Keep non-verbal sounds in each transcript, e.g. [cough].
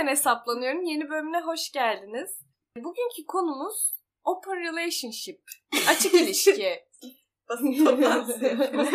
Yeniden hesaplanıyorum. Yeni bölümüne hoş geldiniz. Bugünkü konumuz open relationship. Açık [laughs] ilişki.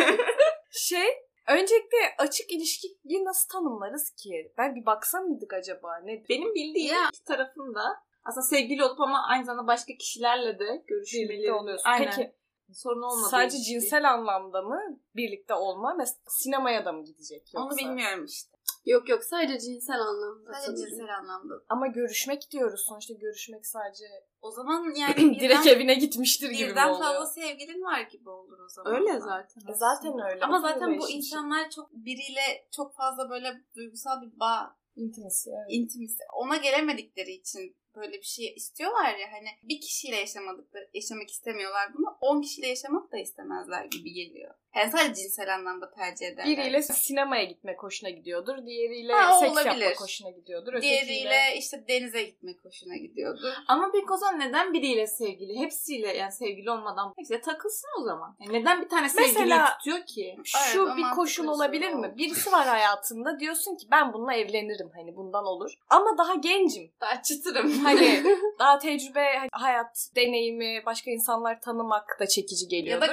[laughs] şey, öncelikle açık ilişkiyi nasıl tanımlarız ki? Ben bir baksa mıydık acaba? Ne? Benim bildiğim iki tarafında aslında sevgili olup ama aynı zamanda başka kişilerle de görüşmeleri oluyorsun. Aynen. Peki sorun olmadı. sadece cinsel anlamda mı birlikte olma? Mesela sinemaya da mı gidecek yoksa? Onu bilmiyorum işte. Yok yok sadece cinsel anlamda. Sadece sanırım. cinsel anlamda. Ama görüşmek diyoruz. Sonuçta görüşmek sadece O zaman [clears throat] yani birden, direkt evine gitmiştir gibi mi birden oluyor? fazla sevgilin var gibi olur o zaman. Öyle zaten. E zaten öyle. Ama zaten bu insanlar çok biriyle çok fazla böyle duygusal bir bağ, Intimacy, evet. intimisi. Ona gelemedikleri için böyle bir şey istiyorlar ya hani bir kişiyle yaşamadıkları, yaşamak istemiyorlar bunu. 10 kişiyle yaşamak da istemezler gibi geliyor. Yani sadece cinsel anlamda tercih ederler. Biriyle sinemaya gitmek hoşuna gidiyordur. Diğeriyle Ha, seks olabilir. yapmak hoşuna gidiyordur. Diğeriyle işte denize gitmek hoşuna gidiyordu. Ama o zaman neden biriyle sevgili? Hepsiyle yani sevgili olmadan hepsiyle takılsın o zaman. Yani neden bir tane sevgiliyi Mesela- tutuyor ki? Şu Evet, bir koşul bir olabilir mi? Birisi var hayatında diyorsun ki ben bununla evlenirim hani bundan olur. Ama daha gencim. Daha çıtırım. Hani [laughs] daha tecrübe, hayat deneyimi, başka insanlar tanımak da çekici ya geliyordur.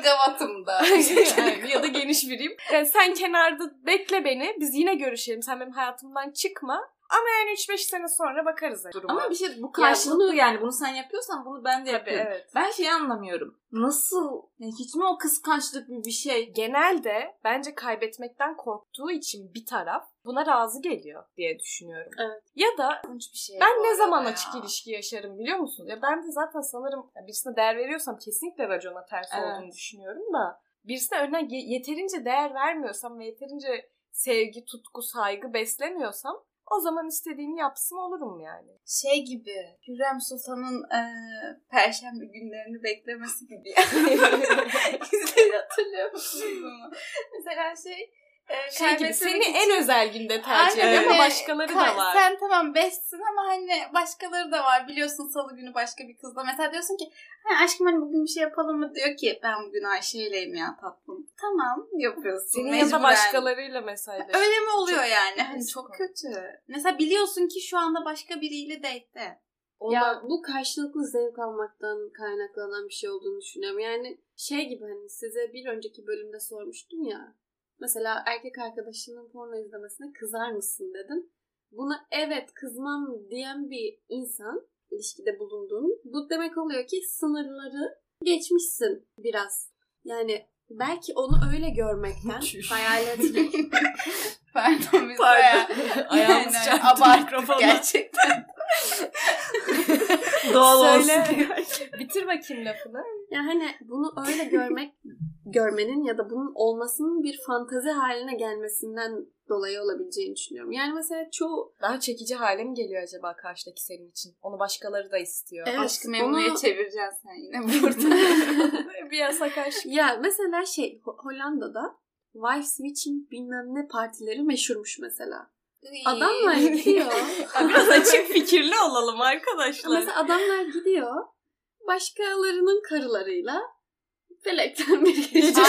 da [laughs] Yani [laughs] ya da geniş biriyim. Yani sen kenarda bekle beni. Biz yine görüşelim. Sen benim hayatımdan çıkma. Ama yani 3-5 sene sonra bakarız duruma. Ama bir şey bu karşılıklı yani bunu sen yapıyorsan bunu ben de Tabii, yapıyorum. evet. Ben şeyi anlamıyorum. Nasıl? Yani hiç mi o kıskançlık bir bir şey? Genelde bence kaybetmekten korktuğu için bir taraf buna razı geliyor diye düşünüyorum. Evet. Ya da bir şey. ben ne zaman ya. açık ilişki yaşarım biliyor musun? Ya ben de zaten sanırım ya birisine değer veriyorsam kesinlikle racona ters Evet. olduğunu düşünüyorum da birisine örneğin ye- yeterince değer vermiyorsam ve yeterince sevgi, tutku, saygı beslemiyorsam o zaman istediğini yapsın olurum yani. Şey gibi Hürrem Sultan'ın e, Perşembe günlerini beklemesi gibi. [laughs] [laughs] Güzel hatırlıyor musunuz bunu? Mesela şey e, Şey gibi seni için- en özel günde tercih Aynen ediyor ama başkaları Ka- da var. Sen tamam bestsin ama hani başkaları da var. Biliyorsun salı günü başka bir kızla. Mesela diyorsun ki ha, aşkım hani bugün bir şey yapalım mı? Diyor ki ben bugün Ayşe'yleyim ya tatlım. Tamam yapıyorsun. Senin mecburen. yanında başkalarıyla mesajlaşıyor. Öyle mi oluyor Çok- yani? Hani Çok- kötü. Mesela biliyorsun ki şu anda başka biriyle date'te. Ya bu karşılıklı zevk almaktan kaynaklanan bir şey olduğunu düşünüyorum. Yani şey gibi hani size bir önceki bölümde sormuştum ya. Mesela erkek arkadaşının porno izlemesine kızar mısın dedim. Buna evet kızmam diyen bir insan ilişkide bulunduğun bu demek oluyor ki sınırları geçmişsin biraz. Yani belki onu öyle görmekten [laughs] hayal etmek [laughs] Pardon biz Pardon. [laughs] Ayağımız yani abarttık gerçekten. Doğal Söyle. olsun. Bitir bakayım lafını. Yani hani bunu öyle görmek, görmenin ya da bunun olmasının bir fantazi haline gelmesinden dolayı olabileceğini düşünüyorum. Yani mesela çoğu Daha çekici hale mi geliyor acaba karşıdaki senin için? Onu başkaları da istiyor. Evet, Aşkı memnuya onu- [laughs] çevireceksin sen yine [laughs] burada. [laughs] bir yasak aşk. ya mesela şey Ho- Hollanda'da wife switching bilmem ne partileri meşhurmuş mesela. Adamlar gidiyor. Biraz açık fikirli olalım arkadaşlar. mesela adamlar gidiyor. Başkalarının karılarıyla felekten bir [laughs] gece.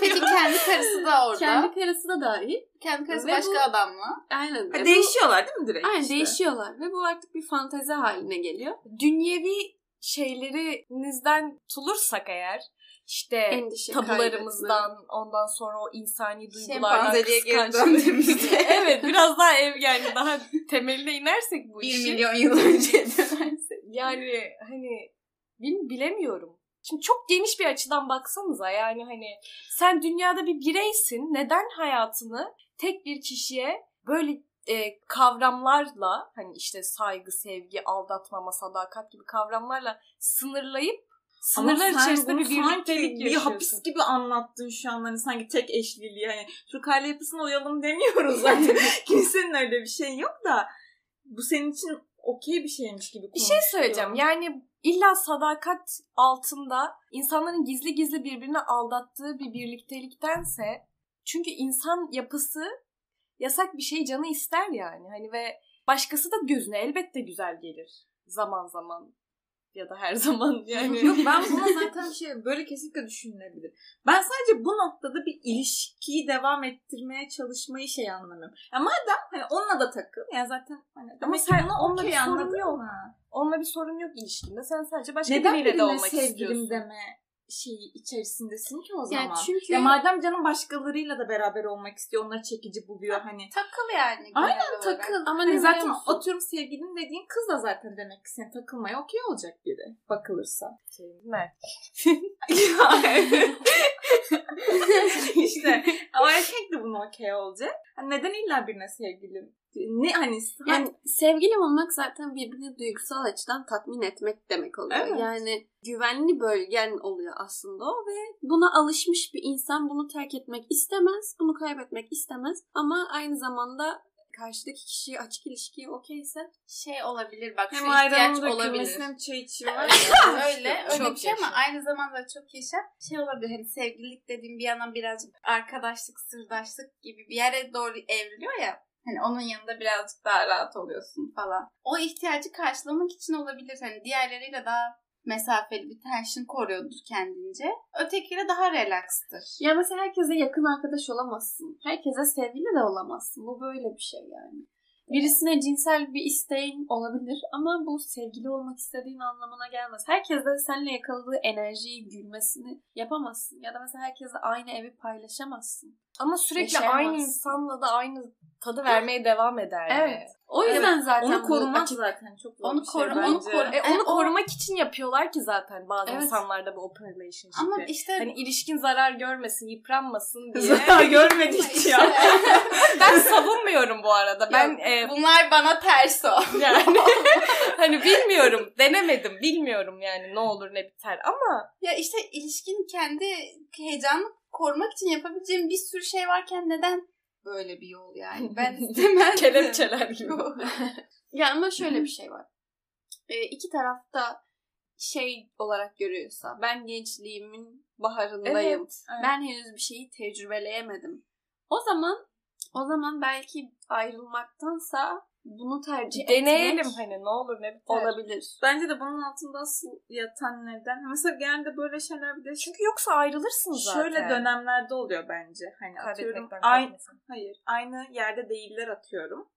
Peki kendi karısı da orada. Kendi karısı da dahil. Kendi karısı Ve başka bu- adam mı? Aynen. Ha, değişiyorlar değil mi direkt? Aynen işte? değişiyorlar ve bu artık bir fantezi haline geliyor. Dünyevi şeylerinizden tutulursak eğer işte Endişe, tabularımızdan ondan sonra o insani duygulardan döndüğümüzde. [laughs] evet biraz daha ev yani daha temeline inersek bu Bir işi. milyon yıl önce [laughs] dönersek. Yani hani bil- bilemiyorum. Şimdi çok geniş bir açıdan baksanıza yani hani sen dünyada bir bireysin. Neden hayatını tek bir kişiye böyle e, kavramlarla hani işte saygı, sevgi, aldatmama, sadakat gibi kavramlarla sınırlayıp sınırlar içerisinde bir birliktelik bir hapis gibi anlattın şu an hani sanki tek eşliliği hani Türk aile yapısına uyalım demiyoruz zaten [laughs] kimsenin öyle bir şey yok da bu senin için okey bir şeymiş gibi Bir şey konuşuyor. söyleyeceğim. Yani illa sadakat altında insanların gizli gizli birbirini aldattığı bir birlikteliktense çünkü insan yapısı yasak bir şey canı ister yani. Hani ve başkası da gözüne elbette güzel gelir zaman zaman. Ya da her [laughs] zaman yani. Yok ben buna zaten şey böyle kesinlikle düşünülebilir. Ben sadece bu noktada bir ilişkiyi devam ettirmeye çalışmayı şey anlamıyorum. Ya madem hani onunla da takıl. Ya zaten hani Ama demek sen buna onunla bir sorun yok. mı? Onunla bir sorun yok ilişkinde. Sen sadece başka Neden biriyle de birine olmak sevgilim istiyorsun. deme şeyi içerisindesin ki o Yani zaman? çünkü- Ya madem canım başkalarıyla da beraber olmak istiyor, onları çekici buluyor hani. Takıl yani. Aynen olarak. takıl. Ama biliyor zaten musun? atıyorum sevgilin dediğin kız da zaten demek ki senin takılmaya okey olacak biri bakılırsa. Şey, Mert. [laughs] [laughs] işte ama [laughs] erkek de buna okey olacak. Hani neden illa birine sevgilim? Ne hani Yani sevgili olmak zaten birbirini duygusal açıdan tatmin etmek demek oluyor. Evet. Yani güvenli bölgen oluyor aslında o ve buna alışmış bir insan bunu terk etmek istemez, bunu kaybetmek istemez ama aynı zamanda karşıdaki kişi açık ilişkiye okeyse Şey olabilir bak şu hem ihtiyaç ayranın olabilir. hem çay içiyorlar. [laughs] [laughs] öyle öyle Çok bir şey ama aynı zamanda çok yaşa. Şey olabilir hani sevgililik dediğim bir yandan birazcık arkadaşlık, sırdaşlık gibi bir yere doğru evriliyor ya. Hani onun yanında birazcık daha rahat oluyorsun falan. O ihtiyacı karşılamak için olabilir. Hani diğerleriyle daha mesafeli bir tension koruyordur kendince. Ötekiyle daha relaxtır. ya mesela herkese yakın arkadaş olamazsın. Herkese sevgili de olamazsın. Bu böyle bir şey yani. Birisine cinsel bir isteğin olabilir ama bu sevgili olmak istediğin anlamına gelmez. Herkes de seninle yakaladığı enerjiyi, gülmesini yapamazsın. Ya da mesela herkesle aynı evi paylaşamazsın. Ama sürekli aynı insanla da aynı tadı vermeye devam eder. Evet. O yüzden zaten Onu bu korumaz açık- zaten çok zor Onu bir şey bence. onu koru- E, onu E, o- korumak için yapıyorlar ki zaten bazı Evet. insanlarda bu open relationship'i. Ama işte Hani ilişkin zarar görmesin, yıpranmasın diye. Zarar görmedik ya. [laughs] ben savunmuyorum bu arada. Ben e, Bunlar bana ters o. [laughs] yani [laughs] hani bilmiyorum, denemedim, bilmiyorum yani ne olur ne biter ama Ya işte ilişkin kendi heyecanını korumak için yapabileceğim bir sürü şey varken neden böyle bir yol yani? Ben [laughs] istemezdim. kelepçeler gibi. Ya ama şöyle bir şey var. Ee, iki tarafta şey olarak görüyorsa ben gençliğimin baharındayım. Evet. Ben henüz bir şeyi tecrübeleyemedim. O zaman o zaman belki ayrılmaktansa bunu tercih Deneyelim etmek hani ne olur ne biter. olabilir. Bence de bunun altında asıl yatan neden. Mesela genelde böyle şeyler bir de Çünkü yoksa ayrılırsın zaten. şöyle dönemlerde oluyor bence. Hani atıyorum aynı, hayır aynı yerde değiller atıyorum.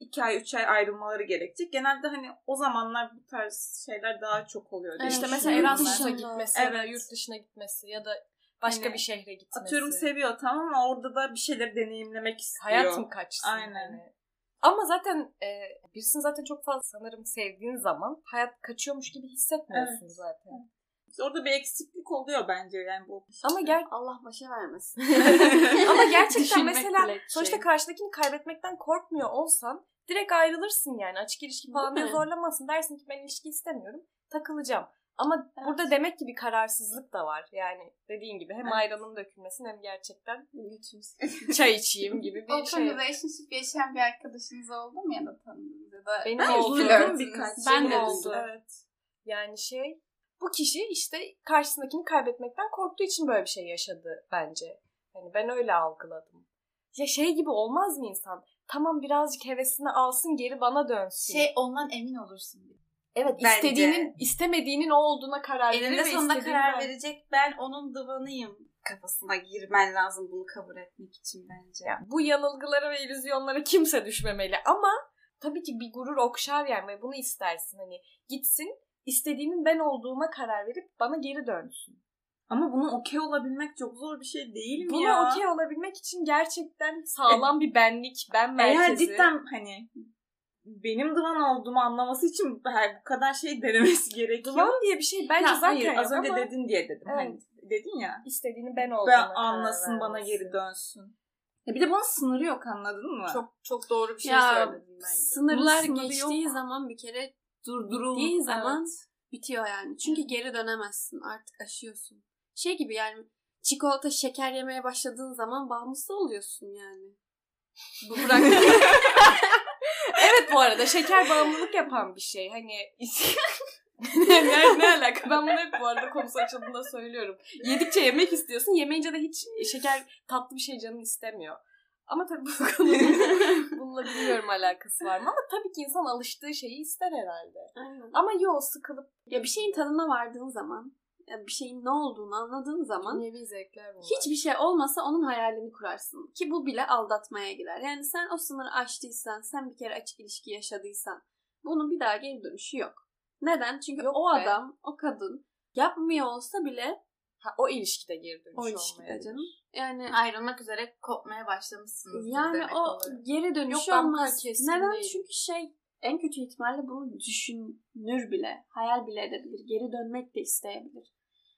iki ay üç ay ayrılmaları gerekecek. Genelde hani o zamanlar bu tarz şeyler daha çok oluyor. Evet, İşte mesela Erasmus'a gitmesi ya da Evet. yurt dışına gitmesi ya da başka Hani bir şehre gitmesi. Atıyorum seviyor tamam ama orada da bir şeyleri deneyimlemek istiyor. Hayatım kaçsın. Aynen. hani. Ama zaten e, birisini zaten çok fazla sanırım sevdiğin zaman hayat kaçıyormuş gibi hissetmiyorsun Evet. zaten. İşte orada bir eksiklik oluyor bence yani bu. Ama ger Allah başa vermesin. [laughs] ama gerçekten Düşünmek mesela bile sonuçta şey. karşıdakini kaybetmekten korkmuyor olsan direkt ayrılırsın yani. Açık ilişki falan diye zorlamazsın. Dersin ki ben ilişki istemiyorum. Takılacağım. Ama Evet. burada demek ki bir kararsızlık da var. Yani dediğin gibi hem Evet. ayranın dökülmesin hem gerçekten [laughs] çay içeyim gibi bir Open şey. relationship yaşayan bir arkadaşınız oldu mu ya da tanıdığınız ya da Benim Ben oldu. birkaç. Ben de oldu. Evet. Yani şey bu kişi işte karşısındakini kaybetmekten korktuğu için böyle bir şey yaşadı bence. Hani ben öyle algıladım. Ya şey gibi olmaz mı insan? Tamam birazcık hevesini alsın geri bana dönsün. Şey ondan emin olursun. Evet bence. istediğinin istemediğinin o olduğuna karar verir Eninde sonunda karar ben- verecek ben onun divanıyım kafasına girmen lazım bunu kabul etmek için bence. Ya, bu yanılgılara ve illüzyonlara kimse düşmemeli ama tabii ki bir gurur okşar yani ve bunu istersin. Hani gitsin istediğinin ben olduğuma karar verip bana geri dönsün. Ama bunun okey olabilmek çok zor bir şey değil mi Buna ya? okey olabilmek için gerçekten sağlam bir benlik, ben Eğer merkezi. cidden hani benim divan olduğumu anlaması için her bu kadar şey denemesi [laughs] gerekiyor. Divan diye bir şey bence Ya zaten hayır, yok az önce ama dedin diye dedim. Evet. Hani dedin ya. istediğini ben olduğuma Ben anlasın bana geri dönsün. Ya bir de bunun sınırı yok anladın mı? Çok çok doğru bir şey Ya, söyledin bence. Sınırlar sınırı geçtiği yok. zaman bir kere Durdurul. gittiği zaman Evet. bitiyor yani. Çünkü geri dönemezsin. Artık aşıyorsun. Şey gibi yani çikolata şeker yemeye başladığın zaman bağımlısı oluyorsun yani. [laughs] Bu bırak. [laughs] Evet bu arada şeker bağımlılık yapan bir şey. Hani [laughs] ne, ne alaka? Ben bunu hep bu arada konusu açıldığında söylüyorum. Yedikçe yemek istiyorsun. Yemeyince de hiç şeker tatlı bir şey canın istemiyor. Ama tabii bu konunun [laughs] bununla bilmiyorum alakası var mı? Ama tabii ki insan alıştığı şeyi ister herhalde. Aynen. Ama yok sıkılıp Ya bir şeyin tadına vardığın zaman, bir şeyin ne olduğunu anladığın zaman dünyevi zevkler bunlar. hiçbir şey olmasa onun hayalini kurarsın. Ki bu bile aldatmaya girer. Yani sen o sınırı aştıysan, sen bir kere açık ilişki yaşadıysan bunun bir daha geri dönüşü yok. Neden? Çünkü Yok o be. adam, o kadın yapmıyor olsa bile Ha, o ilişkide geri dönüş o ilişkide canım. Yani Ayrılmak üzere kopmaya başlamışsınız. yani o oluyor. geri dönüşü Yok, olmaz. Neden? değilim. Çünkü şey en kötü ihtimalle bunu düşünür bile, hayal bile edebilir, geri dönmek de isteyebilir.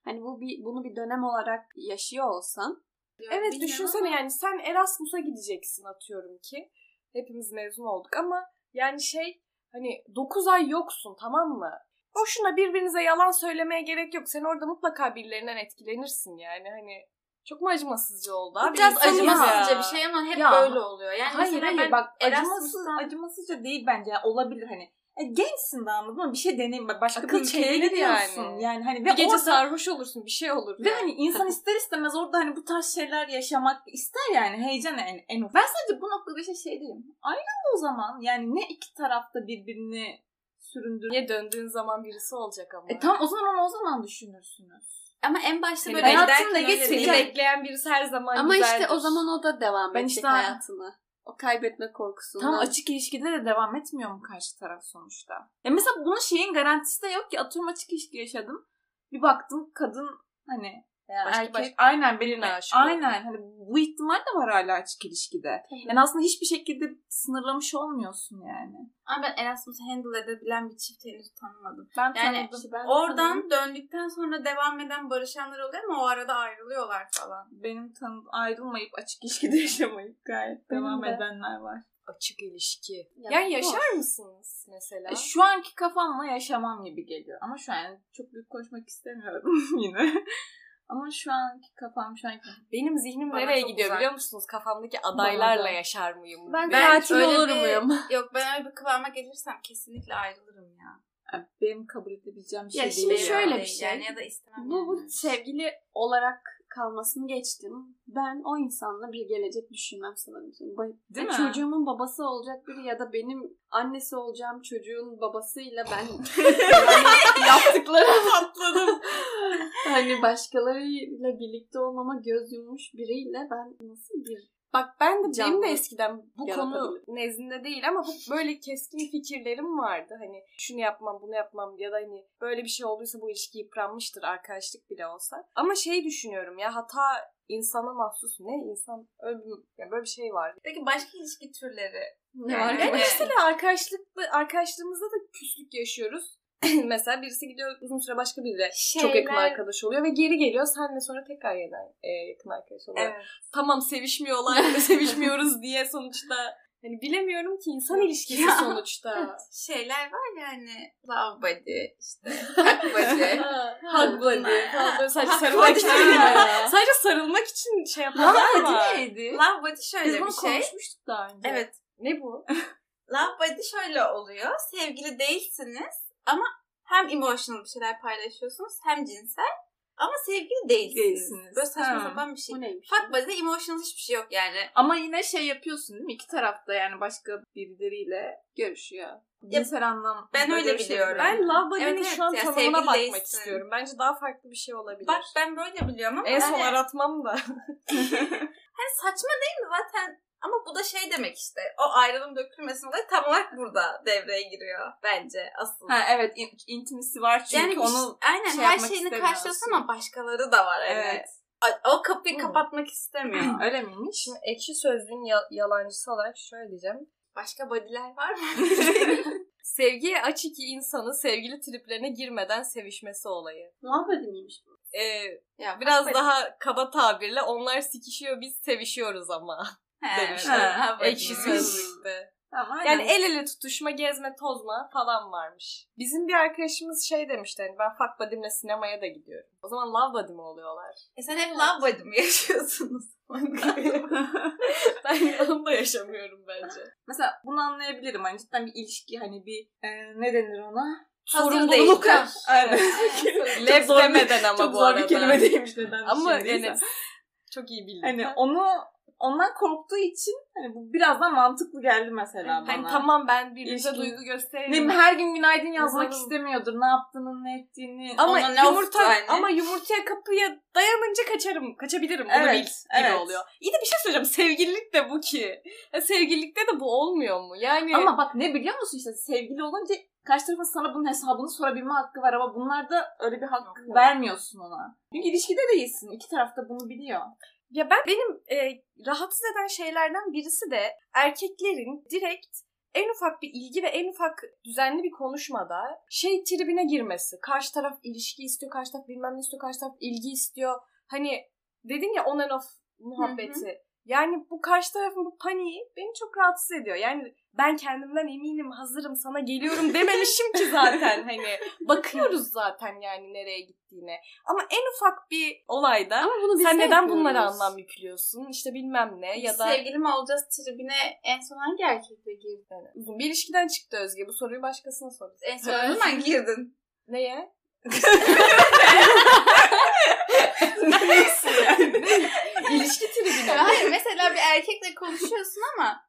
Hani bu bir bunu bir dönem olarak yaşıyor olsan Evet Bilmiyorum düşünsene ama- yani sen Erasmus'a gideceksin atıyorum ki. Hepimiz mezun olduk ama yani şey hani 9 ay yoksun tamam mı? Boşuna birbirinize yalan söylemeye gerek yok. Sen orada mutlaka birilerinden etkilenirsin yani hani. Çok mu acımasızca oldu abi? Biraz İnsanız acımasızca ya. bir şey ama hep Ya. böyle oluyor. Yani hayır hayır bak acımasız, acımasızca değil bence. Olabilir hani. E, gençsin de anladın mı? Bir şey deneyim. Başka Akıl bir ülkeye gidiyorsun. yani. Yani. hani ve Bir gece orada- sarhoş olursun bir şey olur. Ve yani. hani insan ister istemez orada hani bu tarz şeyler yaşamak ister yani heyecan en, en ufak. Ben sadece bu noktada işte şey diyeyim. Ayrılın o zaman. Yani ne iki tarafta birbirini süründür. Niye döndüğün zaman birisi olacak ama. E tam o zaman onu o zaman düşünürsünüz. Ama en başta böyle hayatımda geçecek. Seni değil. bekleyen birisi her zaman ama güzeldir. işte o zaman o da devam Ben edecek işte- hayatına. O kaybetme korkusundan. Tam açık ilişkide de devam etmiyor mu karşı taraf sonuçta? Ya mesela bunun şeyin garantisi de yok ki atıyorum açık ilişki yaşadım. Bir baktım kadın hani yani Başka erkek başka- aynen birine aşık aynen hani bu ihtimal de var hala açık ilişkide. Tabii. Yani aslında hiçbir şekilde sınırlamış olmuyorsun yani. Ama ben Erasmus'u handle edebilen bir çift henüz tanımadım. Ben Yani tanıdım. İşte ben Oradan döndükten sonra devam eden barışanlar oluyor ama o arada ayrılıyorlar falan. Benim tanı ayrılmayıp açık ilişkide [laughs] yaşamayıp gayet Benim devam de. edenler var. Açık ilişki. Ya, yani zor. yaşar mısınız mesela? E, şu anki kafamla yaşamam gibi geliyor. Ama şu an çok büyük konuşmak istemiyorum [laughs] yine. Ama şu anki kafam şu anki Benim zihnim Bana nereye çok gidiyor uzak. biliyor musunuz? Kafamdaki adaylarla da. yaşar mıyım? Ben, Ben katil öyle olur bir- muyum? [laughs] Yok ben öyle bir kıvama gelirsem kesinlikle ayrılırım ya. Yani benim kabul edebileceğim bir şey Ya değil. şimdi şöyle bir şey. Yani ya da istemem. Bu, bu sevgili olarak kalmasını geçtim. Ben o insanla bir gelecek düşünmem sanırım. Değil mi? Çocuğumun babası olacak biri ya da benim annesi olacağım çocuğun babasıyla ben [laughs] yani yaptıklarım [laughs] atladım. hani başkalarıyla birlikte olmama göz yummuş biriyle ben nasıl bir Bak ben de benim Canlı de eskiden bu konu nezdinde değil ama bu böyle keskin fikirlerim vardı. Hani şunu yapmam, bunu yapmam ya da hani böyle bir şey olduysa bu ilişki yıpranmıştır arkadaşlık bile olsa. Ama şey düşünüyorum ya hata insana mahsus ne insan öyle bir, ya böyle bir şey var. Peki başka ilişki türleri? ne Yani- var Yani mesela [laughs] arkadaşlıklı arkadaşlığımızda da küslük yaşıyoruz. [clears throat] mesela birisi gidiyor uzun süre başka biriyle çok yakın Şeyler- arkadaş oluyor ve geri geliyor senle sonra tekrar yeniden e, yakın arkadaş oluyor. Evet. Tamam sevişmiyorlar ve sevişmiyoruz [laughs] diye sonuçta hani bilemiyorum ki insan ilişkisi Ya. sonuçta. [laughs] Şeyler var yani love body işte hug [laughs] body. Hug buddy falan böyle sadece sarılmak için. sadece sarılmak için şey yapanlar var. neydi? love body şöyle Biz bir bunu şey. konuşmuştuk daha önce. Evet. Ne bu? Love body şöyle oluyor. Sevgili değilsiniz ama hem emotional bir şeyler paylaşıyorsunuz hem cinsel ama sevgili değilsiniz. Değilsiniz. Böyle saçma Ha. sapan bir şey. Bu neymiş? Fuck body'de emotional hiçbir şey yok yani. Ama yine şey yapıyorsun değil mi? İki tarafta yani başka birileriyle görüşüyor. cinsel anlam. ben öyle biliyorum. Ben love body'nin Evet, evet şu an tanımına bakmak değilsin. istiyorum. Bence daha farklı bir şey olabilir. Bak ben böyle biliyorum ama en son yani, aratmam da. [laughs] hani saçma değil mi zaten ama bu da şey demek işte o ayrılım dökülmesin olayı tam olarak burada devreye giriyor bence asıl. Ha evet in- intimisi var çünkü yani onu aynen şey her şeyini karşılıyorsun ama başkaları da var. hani. Evet. O kapıyı Hı. kapatmak istemiyor. [clears throat] öyle miymiş? Şimdi ekşi sözlüğün ya- yalancısı olarak şöyle diyeceğim. Başka bodyler var mı? [laughs] Sevgiye aç iki insanı sevgili triplerine girmeden sevişmesi olayı. Muhabbeti miymiş bu? Ee, ya biraz daha kaba tabirle onlar sikişiyor biz sevişiyoruz ama demişler. ha, body. Ekşi sözlükte. Tamam, Yani el ele tutuşma, gezme, tozma falan varmış. Bizim bir arkadaşımız şey demişti hani ben fuck buddy'mle sinemaya da gidiyorum. O zaman love buddy mi oluyorlar? E sen hep love body mi yaşıyorsunuz? [laughs] ben onu da yaşamıyorum bence. Mesela bunu anlayabilirim. Hani cidden bir ilişki hani bir e, ne denir ona? Sorumluluk. [laughs] Aynen. Çok zor bir- demeden ama Çok bu zor arada. bir kelime değilmiş neden Ama yani çok iyi bildim. Hani onu ondan korktuğu için hani bu biraz daha mantıklı geldi mesela bana. Hani tamam ben birbirimize İlişkin- duygu Ne bileyim, her gün günaydın yazmak Yazalım. istemiyordur. Ne yaptığını, ne ettiğini. Ama ona ne yumurta hani. ama yumurtaya kapıya dayanınca kaçarım. Kaçabilirim. Bunu Evet, bil gibi evet. oluyor. İyi de bir şey söyleyeceğim. Sevgililik de bu ki. Ya sevgililikte de bu olmuyor mu? Yani Ama bak ne biliyor musun işte sevgili olunca karşı tarafın sana bunun hesabını sorabilme hakkı var ama bunlarda öyle bir hak Yok. vermiyorsun ona. Çünkü ilişkide değilsin. İki taraf da bunu biliyor. Ya ben benim e, rahatsız eden şeylerden birisi de erkeklerin direkt en ufak bir ilgi ve en ufak düzenli bir konuşmada şey tribine girmesi. Karşı taraf ilişki istiyor, karşı taraf bilmem ne istiyor, karşı taraf ilgi istiyor. Hani dedin ya on and off muhabbeti. Yani bu karşı tarafın bu paniği beni çok rahatsız ediyor. Yani ben kendimden eminim, hazırım, sana geliyorum dememişim ki zaten. [laughs] Hani bakıyoruz zaten yani nereye gittiğine. Ama en ufak bir olayda Ama bunu biz sen de neden bunlara yapıyoruz. anlam yüklüyorsun? İşte bilmem ne ya da Sevgili mi olacağız tribine en son hangi erkekle girdin? Uzun bir ilişkiden çıktı Özge. Bu soruyu başkasına sor. En son ne zaman [laughs] girdin? Neye? [laughs] Nasıl yani? İlişki tribine. Hayır mesela bir erkekle konuşuyorsun ama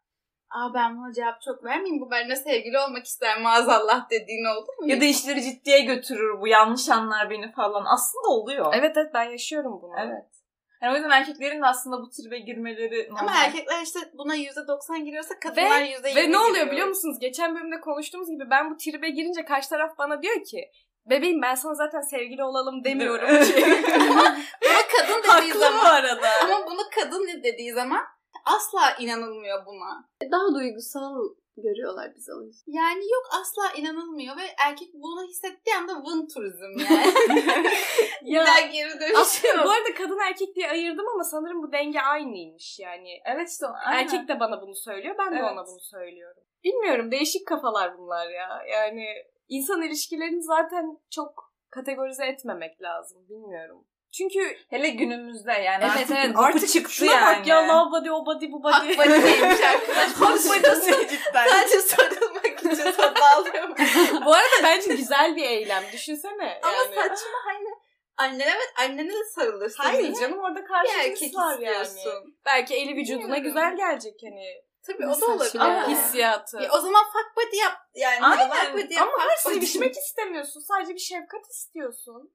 Aa ben buna cevap çok vermeyeyim. Bu benimle sevgili olmak ister maazallah dediğin oldu mu? ya da işleri ciddiye götürür bu yanlış anlar beni falan. Aslında oluyor. Evet evet ben yaşıyorum bunu. Evet. Yani o yüzden erkeklerin de aslında bu tribe girmeleri normal. Ama erkekler işte buna %90 giriyorsa kadınlar Ve, %20 ve ne oluyor giriyor. biliyor musunuz? Geçen bölümde konuştuğumuz gibi ben bu tribe girince karşı taraf bana diyor ki Bebeğim ben sana zaten sevgili olalım demiyorum. [laughs] Ama kadın dediği Haklı bu zaman arada. ama bunu kadın ne dediği zaman asla inanılmıyor buna. Daha duygusal görüyorlar bizi o yüzden. Yani yok asla inanılmıyor ve erkek bunu hissettiği anda vın turizm [laughs] yani. [laughs] Ya, daha geri dönüş Aslında bu arada kadın erkek diye ayırdım ama sanırım bu denge aynıymış yani. Evet işte aynen. Erkek de bana bunu söylüyor, ben de Evet. ona bunu söylüyorum. Bilmiyorum, değişik kafalar bunlar ya. Yani insan ilişkilerini zaten çok kategorize etmemek lazım, bilmiyorum. Çünkü Hele günümüzde yani evet artık evet artık çıktı şuna yani. bak ya love body, o body, bu [laughs] body. Hak badiymiş arkadaşlar. Hak badisi cidden. Sadece sarılmak için [laughs] sana alıyor. bu arada bence güzel bir eylem, düşünsene. Ama yani. saçma aynı. Annene evet annene de sarılırsın. Hayır canım orada bir karşı erkek cins var yani. Belki eli vücuduna güzel gelecek hani Tabii o Nasıl da olabilir. Ama ya? hissiyatı. Ya o zaman fuck body yap. Yani Aynen. fuck body yap. Ama body. sevişmek istemiyorsun. Sadece bir şefkat istiyorsun.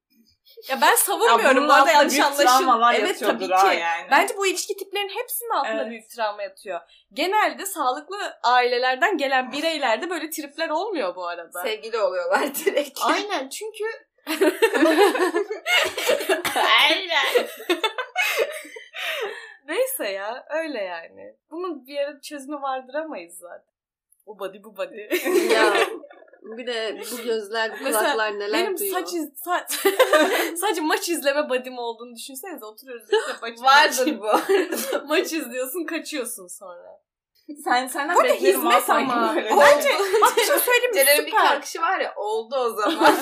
Ya ben Ya savunmuyorum. bunun bu arada yanlış büyük anlaşıl. travmalar Evet tabii ki. yani. Bence bu ilişki tiplerinin hepsinin altında Evet. büyük travma yatıyor. Genelde sağlıklı ailelerden gelen bireylerde böyle tripler olmuyor bu arada. Sevgili oluyorlar [laughs] direkt. Aynen çünkü Aynen. neyse ya öyle yani. Bunun bir ara çözümü vardıramayız zaten. O body bu body. ya [laughs] bir de bu gözler, bu Mesela kulaklar neler Benim duyuyor. saç iz- saç [laughs] sadece maç izleme body'm olduğunu düşünsenize oturuyoruz işte [laughs] maç, Vardır bu. [laughs] maç, izliyorsun kaçıyorsun sonra. Sen senden Bu arada beklerim hizmet sanki ama. böyle. Bence bak bir şey söyleyeyim mi? Ceren'in bir Süper. kalkışı var ya oldu o zaman.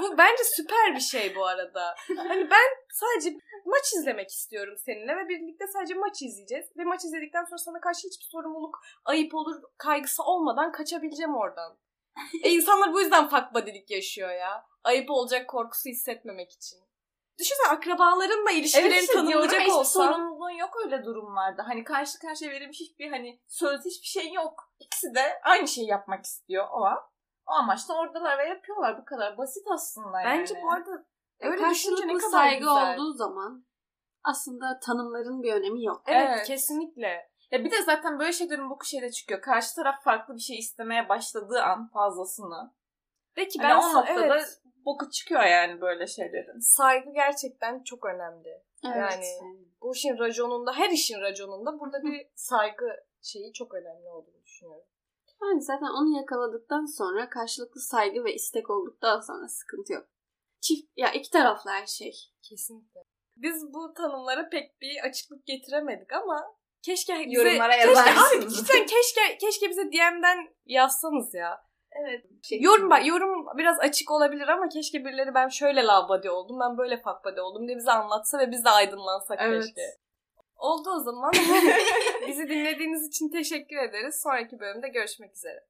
Bu bence süper bir şey bu arada. Hani ben sadece maç izlemek istiyorum seninle ve birlikte sadece maç izleyeceğiz. Ve maç izledikten sonra sana karşı hiçbir sorumluluk, ayıp olur, kaygısı olmadan kaçabileceğim oradan. E insanlar bu yüzden fuck body'lik yaşıyor ya. Ayıp olacak korkusu hissetmemek için. Düşünsene akrabalarınla ilişkilerin Evet işte tanımlayacak olsa. sorumluluğun yok öyle durumlarda. Hani karşı karşıya verilmiş hiçbir hani söz hiçbir şey yok. İkisi de aynı şeyi yapmak istiyor o an. O amaçla oradalar ve yapıyorlar. Bu kadar basit aslında yani. Bence bu arada Öyle öyle düşünce ne kadar saygı güzel. olduğu zaman aslında tanımların bir önemi yok. Evet, Evet. kesinlikle. Ya bir de zaten böyle şeylerin boku şeyde çıkıyor. Karşı taraf farklı bir şey istemeye başladığı an fazlasını. Peki Ben ben o noktada evet, boku çıkıyor yani böyle şeylerin. saygı gerçekten çok önemli. Evet. Yani bu işin raconunda, her işin raconunda burada bir saygı şeyi çok önemli olduğunu düşünüyorum. Yani zaten onu yakaladıktan sonra karşılıklı saygı ve istek olduktan sonra sıkıntı yok. Çift ya iki taraflı her şey. Kesinlikle. Biz bu tanımlara pek bir açıklık getiremedik ama keşke bize, Yorumlara keşke, yazarsınız. Abi, cidden keşke, keşke bize DM'den yazsanız ya. evet. Yorum, bak, yorum biraz açık olabilir ama keşke birileri ben şöyle love body oldum, ben böyle body oldum diye bize anlatsa ve biz de aydınlansak Evet. keşke. Oldu o zaman. [laughs] Bizi dinlediğiniz için teşekkür ederiz. Sonraki bölümde görüşmek üzere.